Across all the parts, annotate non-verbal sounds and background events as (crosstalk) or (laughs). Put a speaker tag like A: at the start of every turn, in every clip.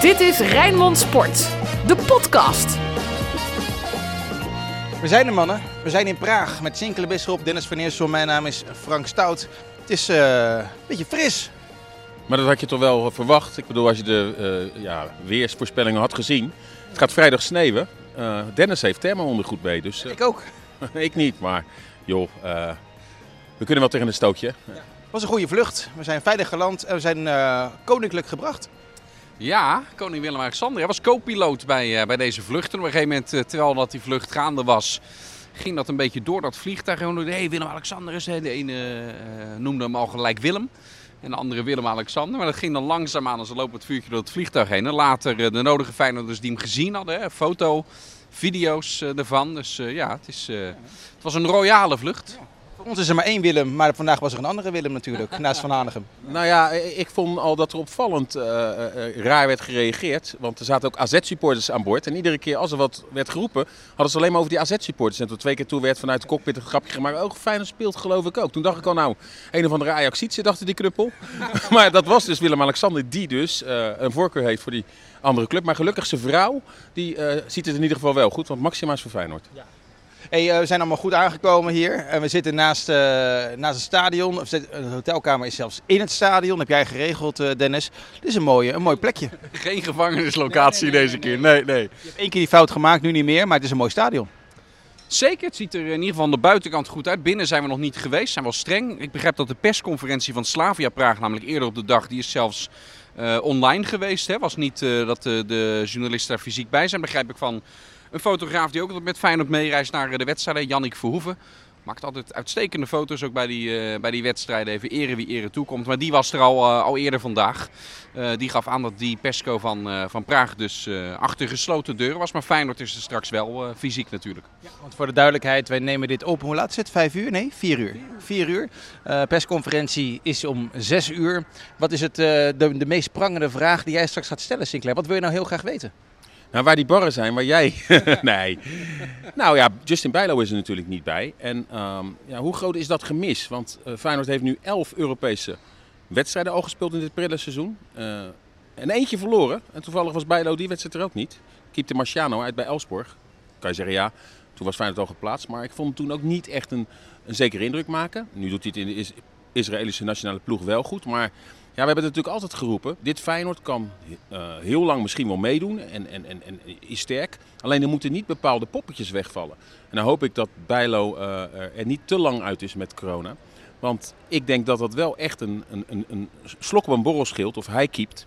A: Dit is Rijnmond Sport, de podcast.
B: We zijn er mannen. We zijn in Praag met Sinkele Bisschop, Dennis van Eersel. Mijn naam is Frank Stout. Het is eh, een beetje fris.
C: Maar dat had je toch wel verwacht? Ik bedoel, als je de uh, ja, weersvoorspellingen had gezien. Het gaat vrijdag sneeuwen. Uh, Dennis heeft thermoondergoed mee. Dus,
B: ik ook. (laughs)
C: ik niet, maar joh, we kunnen wel tegen een stootje.
B: Ja. Het was een goede vlucht. We zijn veilig geland en we zijn koninklijk gebracht.
D: Ja, koning Willem-Alexander. Hij was co-piloot bij, uh, bij deze vlucht. En op een gegeven moment, uh, terwijl dat die vlucht gaande was, ging dat een beetje door dat vliegtuig. Hé, hey, Willem-Alexander is De ene uh, noemde hem al gelijk Willem. En de andere Willem-Alexander. Maar dat ging dan langzaamaan als lopen het vuurtje door het vliegtuig heen. En later de nodige Feyenoorders die hem gezien hadden. Hè, foto, video's ervan. Dus ja, het, is, het was een royale vlucht.
B: Voor ons is er maar één Willem, maar vandaag was er een andere Willem natuurlijk, (laughs) naast Van Hanegem.
C: Nou ja, ik vond al dat er opvallend uh, uh, raar werd gereageerd. Want er zaten ook AZ-supporters aan boord. En iedere keer als er wat werd geroepen, hadden ze alleen maar over die AZ-supporters. En toen twee keer toe werd vanuit de cockpit een grapje gemaakt. Oh, fijn speelt geloof ik ook. Toen dacht ik al, nou, een of andere Ajaxietse, dacht die knuppel. (laughs) maar dat was dus Willem-Alexander die dus uh, een voorkeur heeft voor die andere club. Maar gelukkig zijn vrouw, die ziet het in ieder geval wel goed. Want Maxima is voor Feyenoord. Ja.
B: Hey, we zijn allemaal goed aangekomen hier. En we zitten naast, uh, naast het stadion. De hotelkamer is zelfs in het stadion. Dat heb jij geregeld, uh, Dennis. Dit is een, mooie, een mooi plekje. (laughs)
D: Geen gevangenislocatie deze keer. Nee, nee.
B: Je hebt één keer die fout gemaakt, nu niet meer. Maar het is een mooi stadion.
D: Zeker, het ziet er in ieder geval aan de buitenkant goed uit. Binnen zijn we nog niet geweest, zijn wel streng. Ik begrijp dat de persconferentie van Slavia Praag, namelijk eerder op de dag, die is zelfs uh, online geweest. Hè. Was niet dat de journalisten daar fysiek bij zijn, begrijp ik van een fotograaf die ook met Feyenoord meereist naar de wedstrijden, Jannik Verhoeven. Maakt altijd uitstekende foto's ook bij die, uh, bij die wedstrijden. Even ere wie ere toekomt. Maar die was er al, uh, al eerder vandaag. Uh, die gaf aan dat die Pesco van, van Praag dus achter gesloten deuren was. Maar Feyenoord is er straks wel fysiek natuurlijk.
B: Ja, want voor de duidelijkheid, wij nemen dit op. Hoe laat is het? Vijf uur? Nee, vier uur. Vier uur. persconferentie is om zes uur. Wat is het, de, de meest prangende vraag die jij straks gaat stellen, Sinclair? Wat wil je nou heel graag weten?
C: Nou, waar die barren zijn, waar jij... (laughs) (laughs) nee. Nou ja, Justin Bijlo is er natuurlijk niet bij. En um, ja, hoe groot is dat gemis? Want uh, Feyenoord heeft nu elf Europese wedstrijden al gespeeld in dit prille seizoen. Uh, en eentje verloren. En toevallig was Bijlo die wedstrijd er ook niet. Keepte Marciano uit bij Elsborg. Kan je zeggen, ja, toen was Feyenoord al geplaatst. Maar ik vond hem toen ook niet echt een, een zekere indruk maken. Nu doet hij het in de Israëlische nationale ploeg wel goed. Maar ja, we hebben het natuurlijk altijd geroepen. Dit Feyenoord kan uh, heel lang misschien wel meedoen en, en, en, en, is sterk. Alleen er moeten niet bepaalde poppetjes wegvallen. En dan hoop ik dat Bijlo uh, er niet te lang uit is met corona. Want ik denk dat dat wel echt een, een, een, een slok op een borrel scheelt. Of hij keept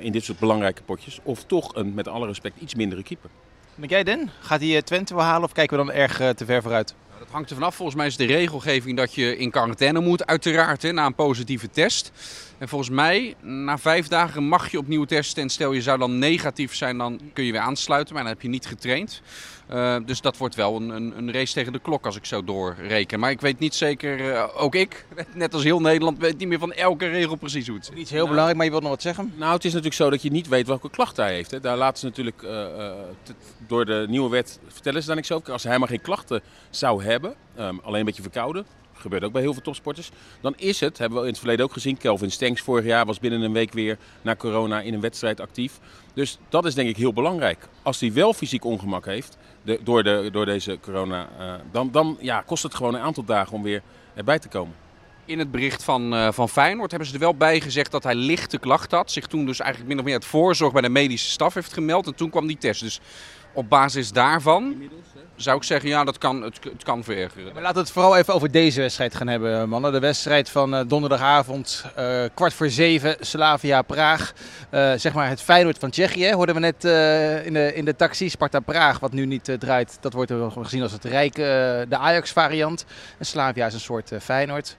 C: in dit soort belangrijke potjes. Of toch een, met alle respect, iets mindere keeper.
B: Denk jij Den? Gaat hij Twente wel halen of kijken we dan erg te ver vooruit?
D: Dat hangt er vanaf. Volgens mij is de regelgeving dat je in quarantaine moet, uiteraard, hè, na een positieve test. En volgens mij, na vijf dagen mag je opnieuw testen. En stel je zou dan negatief zijn, dan kun je weer aansluiten. Maar dan heb je niet getraind. Uh, dus dat wordt wel een, een, een, race tegen de klok als ik zo doorreken. Maar ik weet niet zeker, uh, ook ik, (laughs) net als heel Nederland, weet niet meer van elke regel precies hoe het zit.
B: Iets heel nou, belangrijk, maar je wilt nog wat zeggen?
C: Nou, het is natuurlijk zo dat je niet weet welke klachten hij heeft. Hè. Daar laten ze natuurlijk uh, door de nieuwe wet vertellen ze daar niks over. Als hij maar geen klachten zou hebben, um, alleen een beetje verkouden, gebeurt ook bij heel veel topsporters. Dan is het, hebben we in het verleden ook gezien, Kelvin Stenks vorig jaar was binnen een week weer na corona in een wedstrijd actief. Dus dat is denk ik heel belangrijk. Als hij wel fysiek ongemak heeft door, de, door deze corona, uh, dan, dan ja, kost het gewoon een aantal dagen om weer erbij te komen.
D: In het bericht van, uh, van Feyenoord hebben ze er wel bij gezegd dat hij lichte klachten had. Zich toen dus eigenlijk min of meer het voorzorg bij de medische staf heeft gemeld. En toen kwam die test. Dus op basis daarvan zou ik zeggen, ja, dat kan, het, het kan verergeren.
B: Maar laten we het vooral even over deze wedstrijd gaan hebben, mannen. De wedstrijd van uh, donderdagavond, uh, kwart voor zeven, Slavia Praag. Uh, zeg maar het Feyenoord van Tsjechië, hoorden we net in, de, in de taxi. Sparta Praag, wat nu niet draait, dat wordt gezien als het rijke, de Ajax-variant. En Slavia is een soort Feyenoord.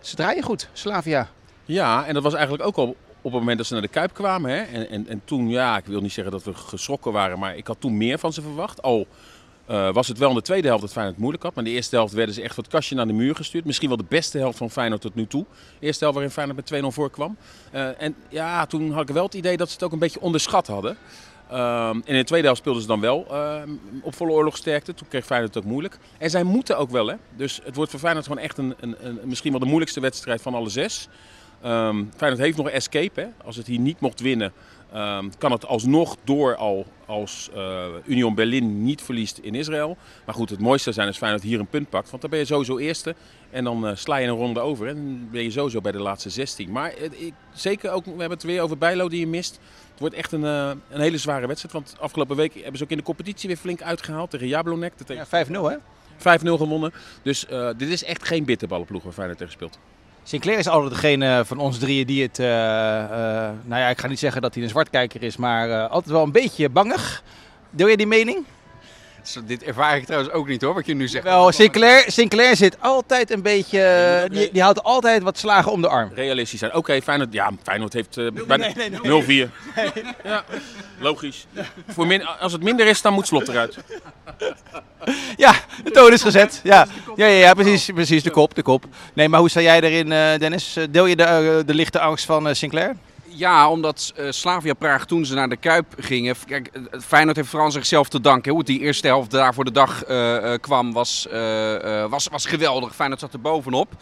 B: Ze draaien goed, Slavia.
C: Ja, en dat was eigenlijk ook al op het moment dat ze naar de Kuip kwamen. Hè, en, en, en toen, ja, ik wil niet zeggen dat we geschrokken waren, maar ik had toen meer van ze verwacht. Al uh, was het wel in de tweede helft dat Feyenoord moeilijk had. Maar in de eerste helft werden ze echt wat kastje naar de muur gestuurd. Misschien wel de beste helft van Feyenoord tot nu toe. De eerste helft waarin Feyenoord met 2-0 voorkwam. Uh, en ja, toen had ik wel het idee dat ze het ook een beetje onderschat hadden. Uh, in de tweede helft speelden ze dan wel uh, op volle oorlogsterkte. Toen kreeg Feyenoord het ook moeilijk. En zij moeten ook wel, hè. Dus het wordt voor Feyenoord gewoon echt een, een, een misschien wel de moeilijkste wedstrijd van alle zes. Ehm Feyenoord heeft nog escape. Hè? Als het hier niet mocht winnen, ehm, kan het alsnog door al als eh, Union Berlin niet verliest in Israël. Maar goed, het mooiste zijn als Feyenoord hier een punt pakt. Want dan ben je sowieso eerste. En dan eh, sla je een ronde over. En dan ben je sowieso bij de laatste 16. Maar ik, zeker ook, we hebben het weer over Bijlo die je mist. Het wordt echt een, eh, een hele zware wedstrijd. Want afgelopen week hebben ze ook in de competitie weer flink uitgehaald tegen Jablonek.
B: Ja, 5-0 hè?
C: 5-0 gewonnen. Dus dit is echt geen bitterballenploeg waar Feyenoord tegen speelt.
B: Sinclair is altijd degene van ons drieën die het, eh, nou ja, ik ga niet zeggen dat hij een zwartkijker is, maar eh, altijd wel een beetje bangig. Deel je die mening?
D: Dit ervaar ik trouwens ook niet hoor, wat je nu zegt.
B: Wel, Sinclair, Sinclair zit altijd een beetje, eh, die, die houdt altijd wat slagen om de arm.
C: Realistisch zijn. Oké, Feyenoord, ja, Feyenoord heeft eh, bijna
B: nee, nee,
C: 0-4. Ja, logisch. Voor min, als het minder is, dan moet Slot eruit.
B: Ja, de toon is gezet. Ja, ja, ja, ja precies, precies, de kop, de kop. Nee, maar hoe sta jij erin, eh, Dennis? Deel je de, de lichte angst van eh, Sinclair?
D: Ja, omdat eh, Slavia Praag toen ze naar de Kuip gingen... Kijk, Feyenoord heeft vooral zichzelf te danken. Hoe het die eerste helft daar voor de dag eh, eh, kwam was, was, was geweldig. Feyenoord zat er bovenop.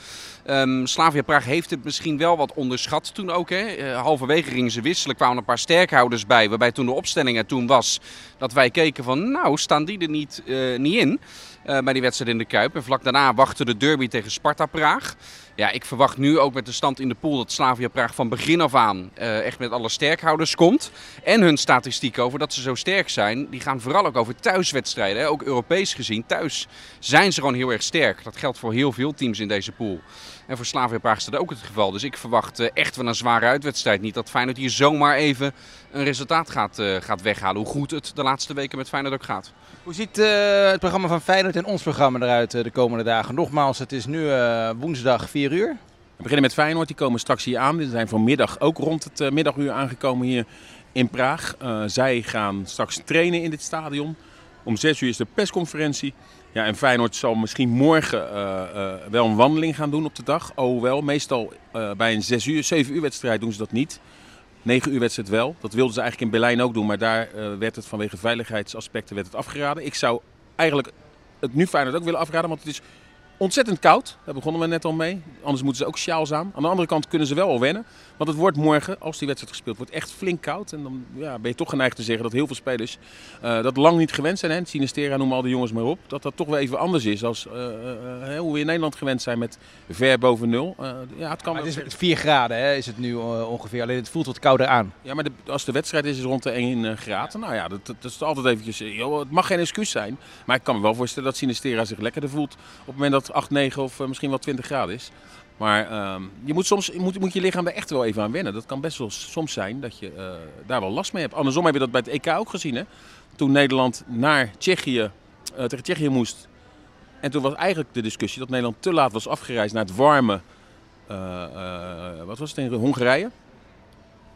D: Ehm, Slavia Praag heeft het misschien wel wat onderschat toen ook. Hè. Halverwege gingen ze wisselen, kwamen een paar sterkhouders bij. Waarbij toen de opstelling er toen was dat wij keken van... Nou, staan die er niet, niet in eh, bij die wedstrijd in de Kuip. En vlak daarna wachtte de derby tegen Sparta Praag. Ja, ik verwacht nu ook met de stand in de pool dat Slavia Praag van begin af aan echt met alle sterkhouders komt. En hun statistiek over dat ze zo sterk zijn, die gaan vooral ook over thuiswedstrijden. Hè. Ook Europees gezien, thuis zijn ze gewoon heel erg sterk. Dat geldt voor heel veel teams in deze pool. En voor Slavia Praag is dat ook het geval. Dus ik verwacht eh, echt van een zware uitwedstrijd. Niet dat Feyenoord hier zomaar even een resultaat gaat, eh, gaat weghalen. Hoe goed het de laatste weken met Feyenoord ook gaat.
B: Hoe ziet eh, het programma van Feyenoord en ons programma eruit eh, de komende dagen? Nogmaals, het is nu eh, woensdag 4 uur.
C: We beginnen met Feyenoord, die komen straks hier aan. Die zijn vanmiddag ook rond het eh, middaguur aangekomen hier in Praag. Eh, zij gaan straks trainen in dit stadion. Om 6 uur is de persconferentie. Ja, en Feyenoord zal misschien morgen eh, wel een wandeling gaan doen op de dag. Alhoewel, meestal eh, bij een 6 uur, 7 uur wedstrijd doen ze dat niet. 9 uur wedstrijd wel. Dat wilden ze eigenlijk in Berlijn ook doen, maar daar werd het vanwege veiligheidsaspecten werd het afgeraden. Ik zou eigenlijk het nu Feyenoord ook willen afraden, want het is ontzettend koud. Daar begonnen we net al mee. Anders moeten ze ook sjaals aan. Aan de andere kant kunnen ze wel al wennen. Want het wordt morgen, als die wedstrijd gespeeld wordt, echt flink koud. En dan ja, ben je toch geneigd te zeggen dat heel veel spelers eh, dat lang niet gewend zijn. Hè? Sinistera, noem al die jongens maar op. Dat dat toch wel even anders is als eh, eh, hoe we in Nederland gewend zijn met ver boven nul. Ja, het kan
B: Maar het is 4 graden hè, is het nu ongeveer. Alleen het voelt wat kouder aan.
C: Ja, maar de, als de wedstrijd is, is het rond de 1 eh, graden. Nou ja, dat, dat is altijd eventjes... joh, het mag geen excuus zijn. Maar ik kan me wel voorstellen dat Sinistera zich lekkerder voelt... op het moment dat het 8, 9 of eh, misschien wel 20 graden is. Maar ehm, je moet soms moet, moet je lichaam er echt wel even aan wennen. Dat kan best wel soms zijn dat je eh, daar wel last mee hebt. Andersom heb je dat bij het EK ook gezien. Hè? Toen Nederland naar Tsjechië, eh, tegen Tsjechië moest... En toen was eigenlijk de discussie dat Nederland te laat was afgereisd naar het warme... wat was het in Hongarije?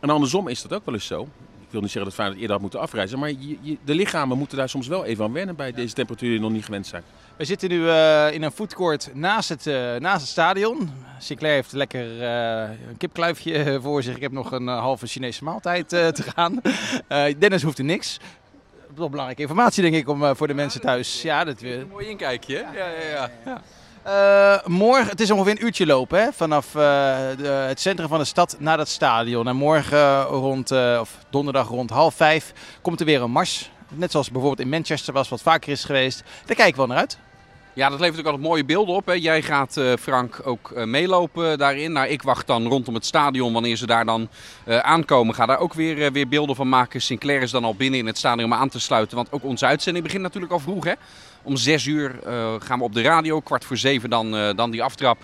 C: En andersom is dat ook wel eens zo. Ik wil niet zeggen dat Feyenoord eerder had moeten afreizen, maar je, je- de lichamen moeten daar soms wel even aan wennen bij deze temperaturen die nog niet gewend zijn.
B: We zitten nu eh, in een foodcourt naast het, eh, naast het stadion. Sinclair heeft lekker eh, een kipkluifje (laughs) voor zich. Ik heb nog een halve Chinese maaltijd te gaan. (laughs) Dennis hoeft er niks. Wel belangrijke informatie denk ik om, voor de mensen thuis. Ja, dat weer.
D: Een mooi inkijkje? Ja, ja, ja.
B: Eh, morgen, het is ongeveer een uurtje lopen hè, vanaf de- het centrum van de stad naar dat stadion. En morgen rond, of donderdag rond half vijf komt er weer een mars. Net zoals bijvoorbeeld in Manchester was, wat vaker is geweest. Daar kijken we wel naar uit.
D: Ja, dat levert ook altijd mooie beelden op. Hè. Jij gaat, eh, Frank, ook eh, meelopen daarin. Nou, ik wacht dan rondom het stadion wanneer ze daar dan eh, aankomen. Ga daar ook weer, weer beelden van maken. Sinclair is dan al binnen in het stadion om aan te sluiten. Want ook onze uitzending begint natuurlijk al vroeg. Hè. Om zes uur gaan we op de radio. Kwart voor zeven dan, dan die aftrap.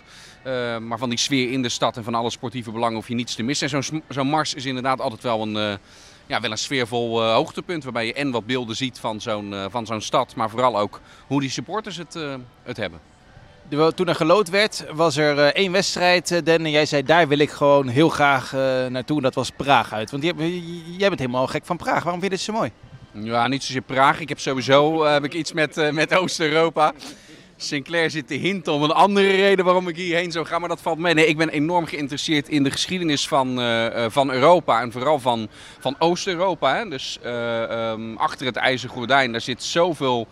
D: Maar van die sfeer in de stad en van alle sportieve belangen hoef je niets te missen. En zo'n mars is inderdaad altijd wel een, ja, wel een sfeervol eh, hoogtepunt. Waarbij je en wat beelden ziet van zo'n eh, van zo'n stad. Maar vooral ook hoe die supporters het, eh, het hebben.
B: Toen er gelood werd, was er één wedstrijd, Den. En jij zei, daar wil ik gewoon heel graag naartoe. En dat was Praag uit. Want jij, bent helemaal gek van Praag. Waarom vind je dit zo mooi?
D: Ja, niet zozeer Praag. Ik heb sowieso heb ik iets met, met Oost-Europa. Sinclair zit te hinten om een andere reden waarom ik hierheen zou gaan, maar dat valt mee. Nee, ik ben enorm geïnteresseerd in de geschiedenis van, eh, eh, van Europa en vooral van, van Oost-Europa. Dus eh, ehm, achter het ijzeren gordijn, daar zit zoveel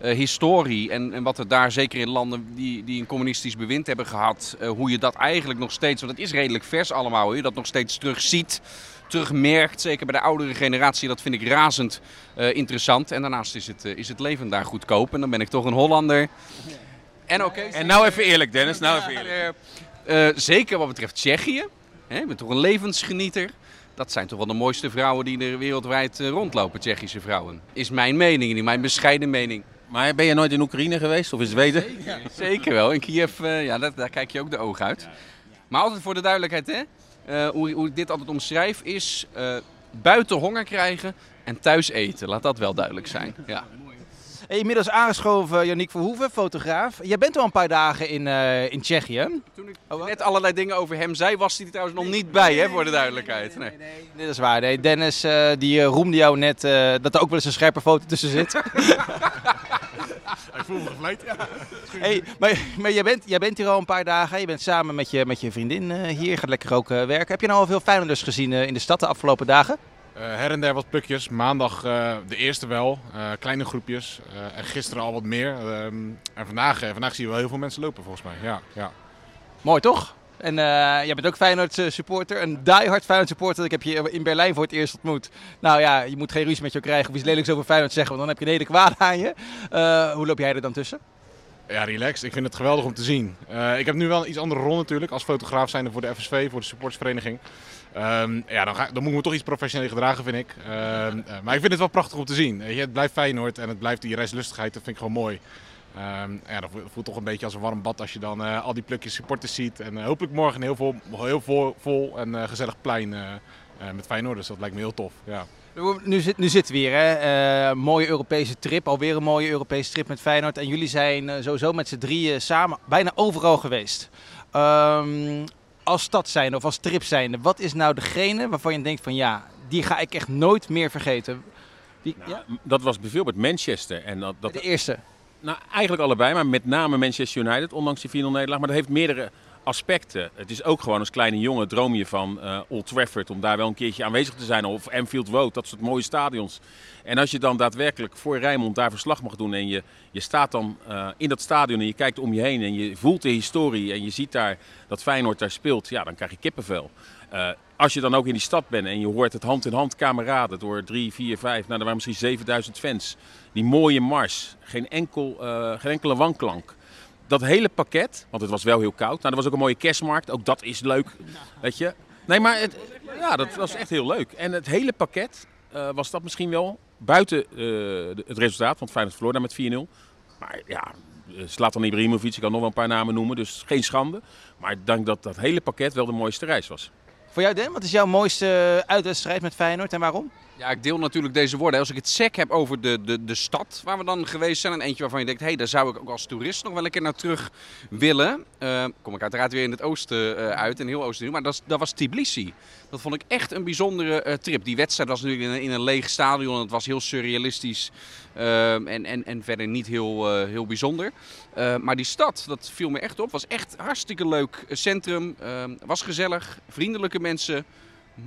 D: historie en, en wat er daar, zeker in landen die, die een communistisch bewind hebben gehad, eh, hoe je dat eigenlijk nog steeds, want het is redelijk vers allemaal, hoe je dat nog steeds terugziet, terugmerkt. Zeker bij de oudere generatie, dat vind ik razend eh, interessant. En daarnaast is het, eh, is het leven daar goedkoop en dan ben ik toch een Hollander. En oké.
C: En nou even eerlijk, Dennis. Nou even eerlijk.
D: Eh, eh, zeker wat betreft Tsjechië. Hè, ik ben toch een levensgenieter. Dat zijn toch wel de mooiste vrouwen die er wereldwijd eh, rondlopen, Tsjechische vrouwen. Is mijn mening, niet mijn bescheiden mening.
C: Maar ben je nooit in Oekraïne geweest of in Zweden?
D: Zeker wel. In Kiev, eh, ja, dat, daar kijk je ook de ogen uit. Maar altijd voor de duidelijkheid, hè? eh, hoe, hoe ik dit altijd omschrijf, is eh, buiten honger krijgen en thuis eten. Laat dat wel duidelijk zijn. Ja.
B: Hey, inmiddels aangeschoven Yannick Verhoeven, fotograaf. Jij bent al een paar dagen in, eh, in Tsjechië.
D: Toen ik net allerlei dingen over hem zei, was hij er trouwens nog niet bij, hè, voor de duidelijkheid. Nee.
B: Nee, dat is waar. Nee, Dennis eh, die roemde jou net eh, dat er ook wel eens een scherpe foto tussen zit. (laughs)
E: Ik voel me gevleid. Ja.
B: hey, maar maar jij, bent, jij bent hier al een paar dagen. Je bent samen met je, met je vriendin eh, hier. Gaat lekker ook eh, werken. Heb je nou al veel Feyenoorders gezien eh, in de stad de afgelopen dagen?
E: Eh, her en der wat plukjes. Maandag eh, de eerste wel. eh, kleine groepjes. Eh, en gisteren al wat meer. Ehm, en vandaag, vandaag zie je wel heel veel mensen lopen volgens mij. Ja, ja.
B: Mooi toch? En eh, jij bent ook Feyenoord eh, supporter, een diehard Feyenoord supporter. Ik heb je in Berlijn voor het eerst ontmoet. Nou ja, je moet geen ruzie met je krijgen of iets lelijks over Feyenoord zeggen, want dan heb je een hele kwaad aan je. Eh, hoe loop jij er dan tussen?
E: ja, relaxed. Ik vind het geweldig om te zien. Ik heb nu wel een iets andere rol natuurlijk. Als fotograaf zijnde voor de FSV, voor de supportersvereniging. Ehm, ja, dan, ga, dan moet ik me toch iets professioneel gedragen, vind ik. Ehm, eh, maar ik vind het wel prachtig om te zien. Je, het blijft Feyenoord en het blijft die reislustigheid. Dat vind ik gewoon mooi. Ehm, ja, dat voelt, voelt toch een beetje als een warm bad als je dan eh, al die plukjes supporters ziet. En eh, hopelijk morgen heel vol, heel vol, vol en eh, gezellig plein eh, eh, met Feyenoorders. Dat lijkt me heel tof. Ja.
B: Nu, zit, nu zitten we weer, hè. Eh, mooie Europese trip, alweer een mooie Europese trip met Feyenoord. En jullie zijn sowieso met z'n drieën samen bijna overal geweest. Ehm, als stad zijnde of als trip zijnde, wat is nou degene waarvan je denkt van ja, die ga ik echt nooit meer vergeten? Die, ja?
C: Dat was bijvoorbeeld Manchester. En dat, dat,
B: De eerste.
C: Nou, eigenlijk allebei, maar met name Manchester United, ondanks die 4-0 nederlaag. Maar dat heeft meerdere aspecten. Het is ook gewoon als kleine jongen droom je van eh, Old Trafford, om daar wel een keertje aanwezig te zijn. Of Anfield Road, dat soort mooie stadions. En als je dan daadwerkelijk voor Rijnmond daar verslag mag doen en je, je staat dan eh, in dat stadion en je kijkt om je heen en je voelt de historie en je ziet daar dat Feyenoord daar speelt, ja, dan krijg je kippenvel. Eh, als je dan ook in die stad bent en je hoort het hand in hand kameraden door 3, 4, 5, nou er waren misschien 7000 fans. Die mooie mars, geen, enkel, eh, geen enkele wanklank. Dat hele pakket, want het was wel heel koud. Nou, er was ook een mooie kerstmarkt, ook dat is leuk, weet je. Nee, maar ja, dat was echt heel leuk. En het hele pakket eh, was dat misschien wel, buiten eh, het resultaat, want Feyenoord verloor daar met 4-0. Maar ja, eh, Zlatan Ibrahimovic, ik kan nog wel een paar namen noemen, dus geen schande. Maar ik denk dat dat hele pakket wel de mooiste reis was.
B: Voor jou Den, wat is jouw mooiste uitwedstrijd met Feyenoord en waarom?
D: Ja, ik deel natuurlijk deze woorden. Als ik het sec heb over de, de, de stad waar we dan geweest zijn. En eentje waarvan je denkt, hé, hey, daar zou ik ook als toerist nog wel een keer naar terug willen. Eh, kom ik uiteraard weer in het oosten eh, uit, in heel oosten. Maar dat, was Tbilisi. Dat vond ik echt een bijzondere eh, trip. Die wedstrijd was natuurlijk in een, in een leeg stadion. en Het was heel surrealistisch. en, en, en verder niet heel, heel bijzonder. Maar die stad, dat viel me echt op. Was echt hartstikke leuk centrum. was gezellig, vriendelijke mensen.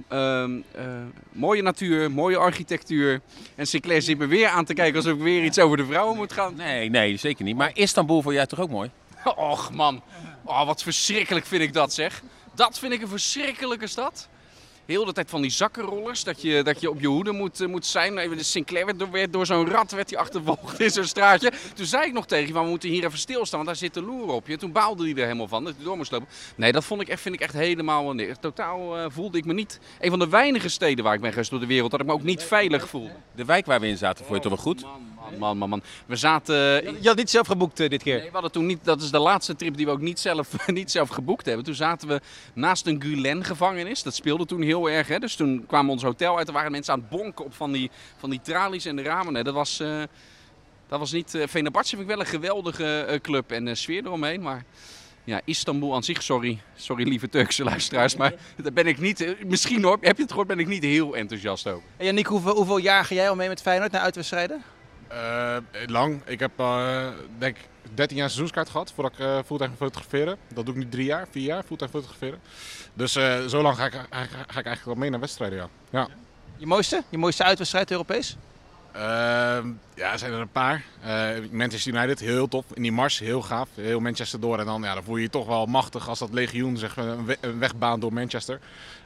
D: Ehm, eh, mooie natuur, mooie architectuur. En Sinclair zit me weer aan te kijken alsof ik weer iets over de vrouwen moet gaan.
C: Nee, nee, zeker niet. Maar Istanbul vond jij toch ook mooi?
D: Och man, oh, wat verschrikkelijk vind ik dat zeg. Dat vind ik een verschrikkelijke stad. Heel de tijd van die zakkenrollers, dat je, dat je op je hoede moet, eh, moet zijn. Even De Sinclair werd door, door zo'n rat werd hij achtervolgd in zo'n straatje. Toen zei ik nog tegen je, we moeten hier even stilstaan, want daar zit de loer op je. Toen baalde hij er helemaal van, dat hij door moest lopen. Nee, dat vond ik echt, vind ik echt helemaal... Nee, totaal eh, voelde ik me niet... Een van de weinige steden waar ik ben geweest door de wereld, dat ik me ook niet veilig voel.
C: De wijk waar we in zaten, vond je toch wel goed?
D: Man, man, man. We zaten...
B: Je had niet zelf geboekt eh, dit keer.
D: Nee, we hadden toen niet, dat is de laatste trip die we ook niet zelf, (laughs) niet zelf geboekt hebben. Toen zaten we naast een Gulen-gevangenis. Dat speelde toen heel erg. Hè? Dus toen kwamen ons hotel uit. Er waren mensen aan het bonken op van die, van die tralies en de ramen. Nee, dat was, eh dat was niet... Uh, Fenerbahce vind ik wel een geweldige eh, club en eh, sfeer eromheen. Maar ja, Istanbul aan zich, sorry. Sorry lieve Turkse luisteraars. Maar daar ben ik niet... eh, misschien hoor, heb je het gehoord, ben ik niet heel enthousiast over.
B: En Yannick, hoeveel, hoeveel jaar ga jij al mee met Feyenoord naar uitwedstrijden?
E: Eh, lang. Ik heb eh, denk ik 13 jaar seizoenskaart gehad voordat ik eh fulltime fotograferen. Dat doe ik nu drie jaar, vier jaar fulltime fotograferen. Dus zo lang ga ik, ga, ik- ga ik eigenlijk wel mee naar wedstrijden, ja. ja.
B: Je mooiste? Je mooiste uitwedstrijd Europees?
E: Ehm, ja, er zijn er een paar. Eh, Manchester United, heel tof. In die mars, heel gaaf. Heel Manchester door. En dan, ja, dan voel je je toch wel machtig als dat legioen zeg, een, we- een wegbaan door Manchester.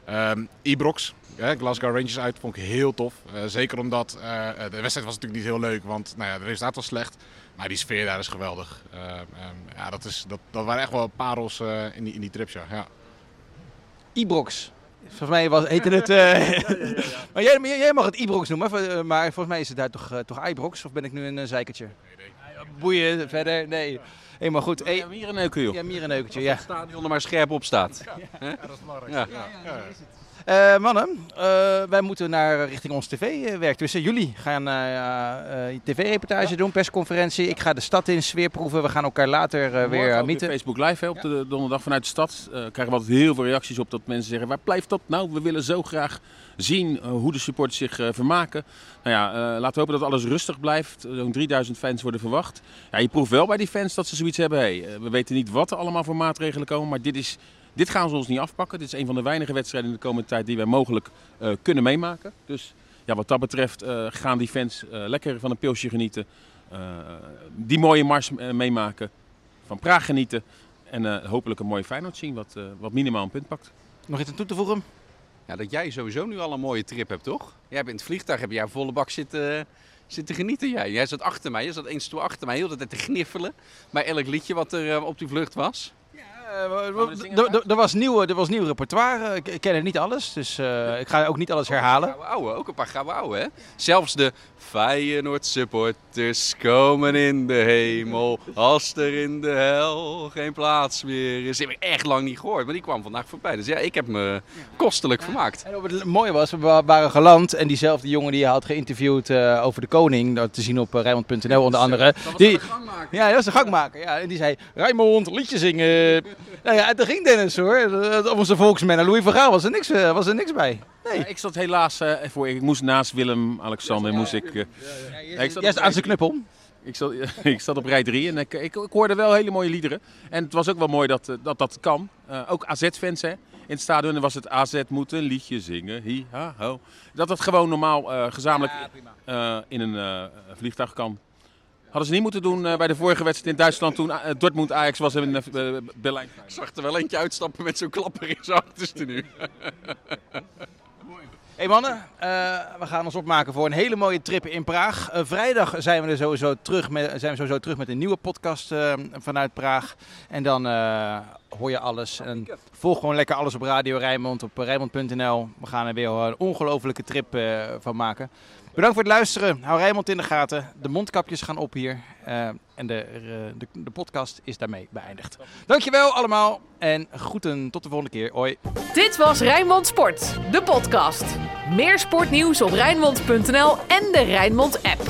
E: Ehm Ibrox, Glasgow Rangers uit, vond ik heel tof. Eh, zeker omdat eh, de wedstrijd was natuurlijk niet heel leuk, want nou ja, de resultaat was slecht. Maar die sfeer daar is geweldig. Ehm, ja, dat, is, dat, dat waren echt wel parels in, die, in die trips, ja. ja.
B: Volgens mij was, heette het... (laughs) eh, (laughs) maar jij, maar jij mag het Ibrox noemen, eh, maar volgens mij is het daar toch, eh, toch Ibrox? Of ben ik nu een uh, zeikertje? Boeien, verder, nee. Helemaal goed. Hey,
C: Ja, joh.
B: ja, mierenneukertje, ja.
D: Het stadion er maar scherp op staat.
E: Ja, dat is belangrijk.
D: Ja.
B: Eh, mannen, eh, wij moeten naar richting ons tv-werk. Dus eh, jullie gaan eh, eh, tv-reportage doen, persconferentie. Ik ga de stad in, sfeer proeven. We gaan elkaar later eh, weer eh, mieten.
C: Facebook Live hè, op de donderdag vanuit de stad. Eh krijgen we altijd heel veel reacties op dat mensen zeggen: waar blijft dat nou? We willen zo graag zien eh, hoe de supporters zich eh, vermaken. Nou ja, eh, laten we hopen dat alles rustig blijft. Eh, Zo'n 3000 fans worden verwacht. Ja, je proeft wel bij die fans dat ze zoiets hebben. Hey, eh, we weten niet wat er allemaal voor maatregelen komen, maar dit, is, dit gaan ze ons niet afpakken. Dit is een van de weinige wedstrijden in de komende tijd die wij mogelijk eh, kunnen meemaken. Dus ja, wat dat betreft eh, gaan die fans eh, lekker van een pilsje genieten. Eh, die mooie mars meemaken. Van Praag genieten. En eh, hopelijk een mooie Feyenoord zien wat, eh, wat minimaal een punt pakt.
B: Nog iets aan toe te voegen?
D: Ja, dat jij sowieso nu al een mooie trip hebt, toch? Jij bent in het vliegtuig, heb jij volle bak zitten, zitten genieten. Jij. jij zat achter mij, je zat eens toe achter mij, heel de tijd te gniffelen. Bij elk liedje wat er op die vlucht was.
B: Er er- er was nieuw, er was nieuw repertoire. Ik, ik ken het niet alles, dus eh, ik ga ook niet alles herhalen.
D: Gouden ouwe, ook een paar gouden ouwe, hè? Zelfs de Feyenoord supporters komen in de hemel. Als er in de hel geen plaats meer is. Die heb ik echt lang niet gehoord, maar die kwam vandaag voorbij. Dus ja, ik heb me kostelijk vermaakt.
B: En wat het mooie was, we wa- waren geland en diezelfde jongen die je had geïnterviewd eh, over de koning, dat te zien op uh, Rijnmond.nl onder andere. Die, ja, dat was de gangmaker. Ja, en die zei, Rijmond, liedje zingen. (laughs) nou ja, toen ging Dennis hoor. Eh, Onze volksman, Louis van Gaal was er niks, eh, was er niks bij. Nee.
C: Ja, ik zat helaas eh, voor. Ik moest naast Willem, Alexander, moest ik. eh, ja, ik zat
B: Jij is
C: op
B: aan zijn knuppel.
C: Ik zat, (laughs) ik zat op rij 3 en ik, ik, ik hoorde wel hele mooie liederen. En het was ook wel mooi dat eh, dat, dat kan. Eh, ook AZ-fans hè. In het stadion was het AZ moet een liedje zingen. Hi, ha, ho. Dat het gewoon normaal eh, gezamenlijk eh, in een eh, vliegtuig kan. Hadden ze niet moeten doen eh, bij de vorige wedstrijd in Duitsland toen eh, Dortmund Ajax was in eh, Berlijn.
D: Ik zag er wel eentje uitstappen met zo'n klapper in zijn achterste nu. (laughs)
B: Hey mannen, eh, we gaan ons opmaken voor een hele mooie trip in Praag. Vrijdag zijn we, er sowieso terug met, zijn we sowieso terug met een nieuwe podcast eh, vanuit Praag. En dan eh, hoor je alles. En volg gewoon lekker alles op Radio Rijnmond, op Rijnmond.nl. We gaan er weer een ongelofelijke trip van maken. Bedankt voor het luisteren. Hou Rijnmond in de gaten. De mondkapjes gaan op hier. Eh, en de, eh, de, de podcast is daarmee beëindigd. Dankjewel allemaal. En groeten tot de volgende keer. Hoi.
A: Dit was Rijnmond Sport, de podcast. Meer sportnieuws op Rijnmond.nl en de Rijnmond app.